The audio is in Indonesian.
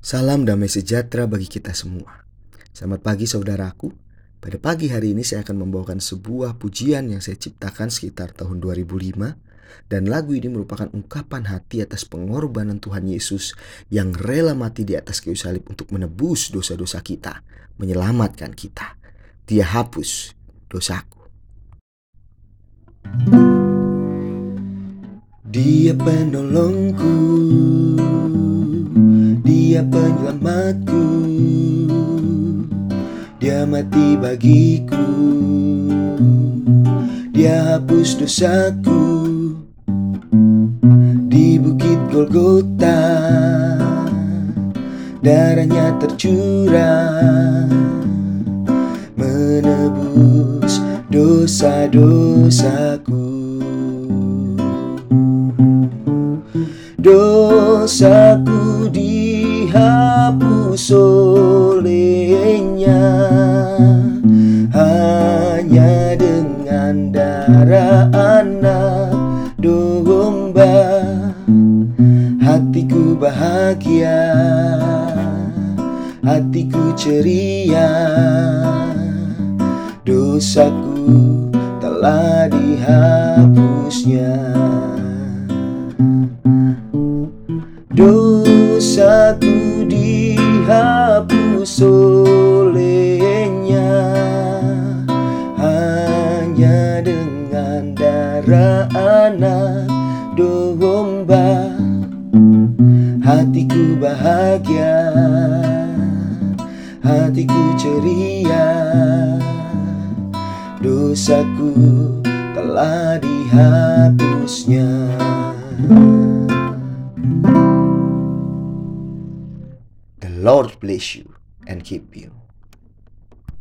Salam damai sejahtera bagi kita semua. Selamat pagi saudaraku. Pada pagi hari ini saya akan membawakan sebuah pujian yang saya ciptakan sekitar tahun 2005 dan lagu ini merupakan ungkapan hati atas pengorbanan Tuhan Yesus yang rela mati di atas kayu salib untuk menebus dosa-dosa kita, menyelamatkan kita. Dia hapus dosaku. Dia penolongku Dia penyelamatku. Dia mati bagiku. Dia hapus dosaku. Di bukit Golgota Darahnya tercurah. Menebus dosa-dosaku. Dosaku dihapus olehnya. Hanya dengan darah anak domba Hatiku bahagia Hatiku ceria. Dosaku telah dihapusnya. Dosaku dihapus olehnya. Hanya dengan darah anak domba. Hatiku bahagia. Hatiku ceria. Dosaku telah dihapusnya Lord bless you and keep you.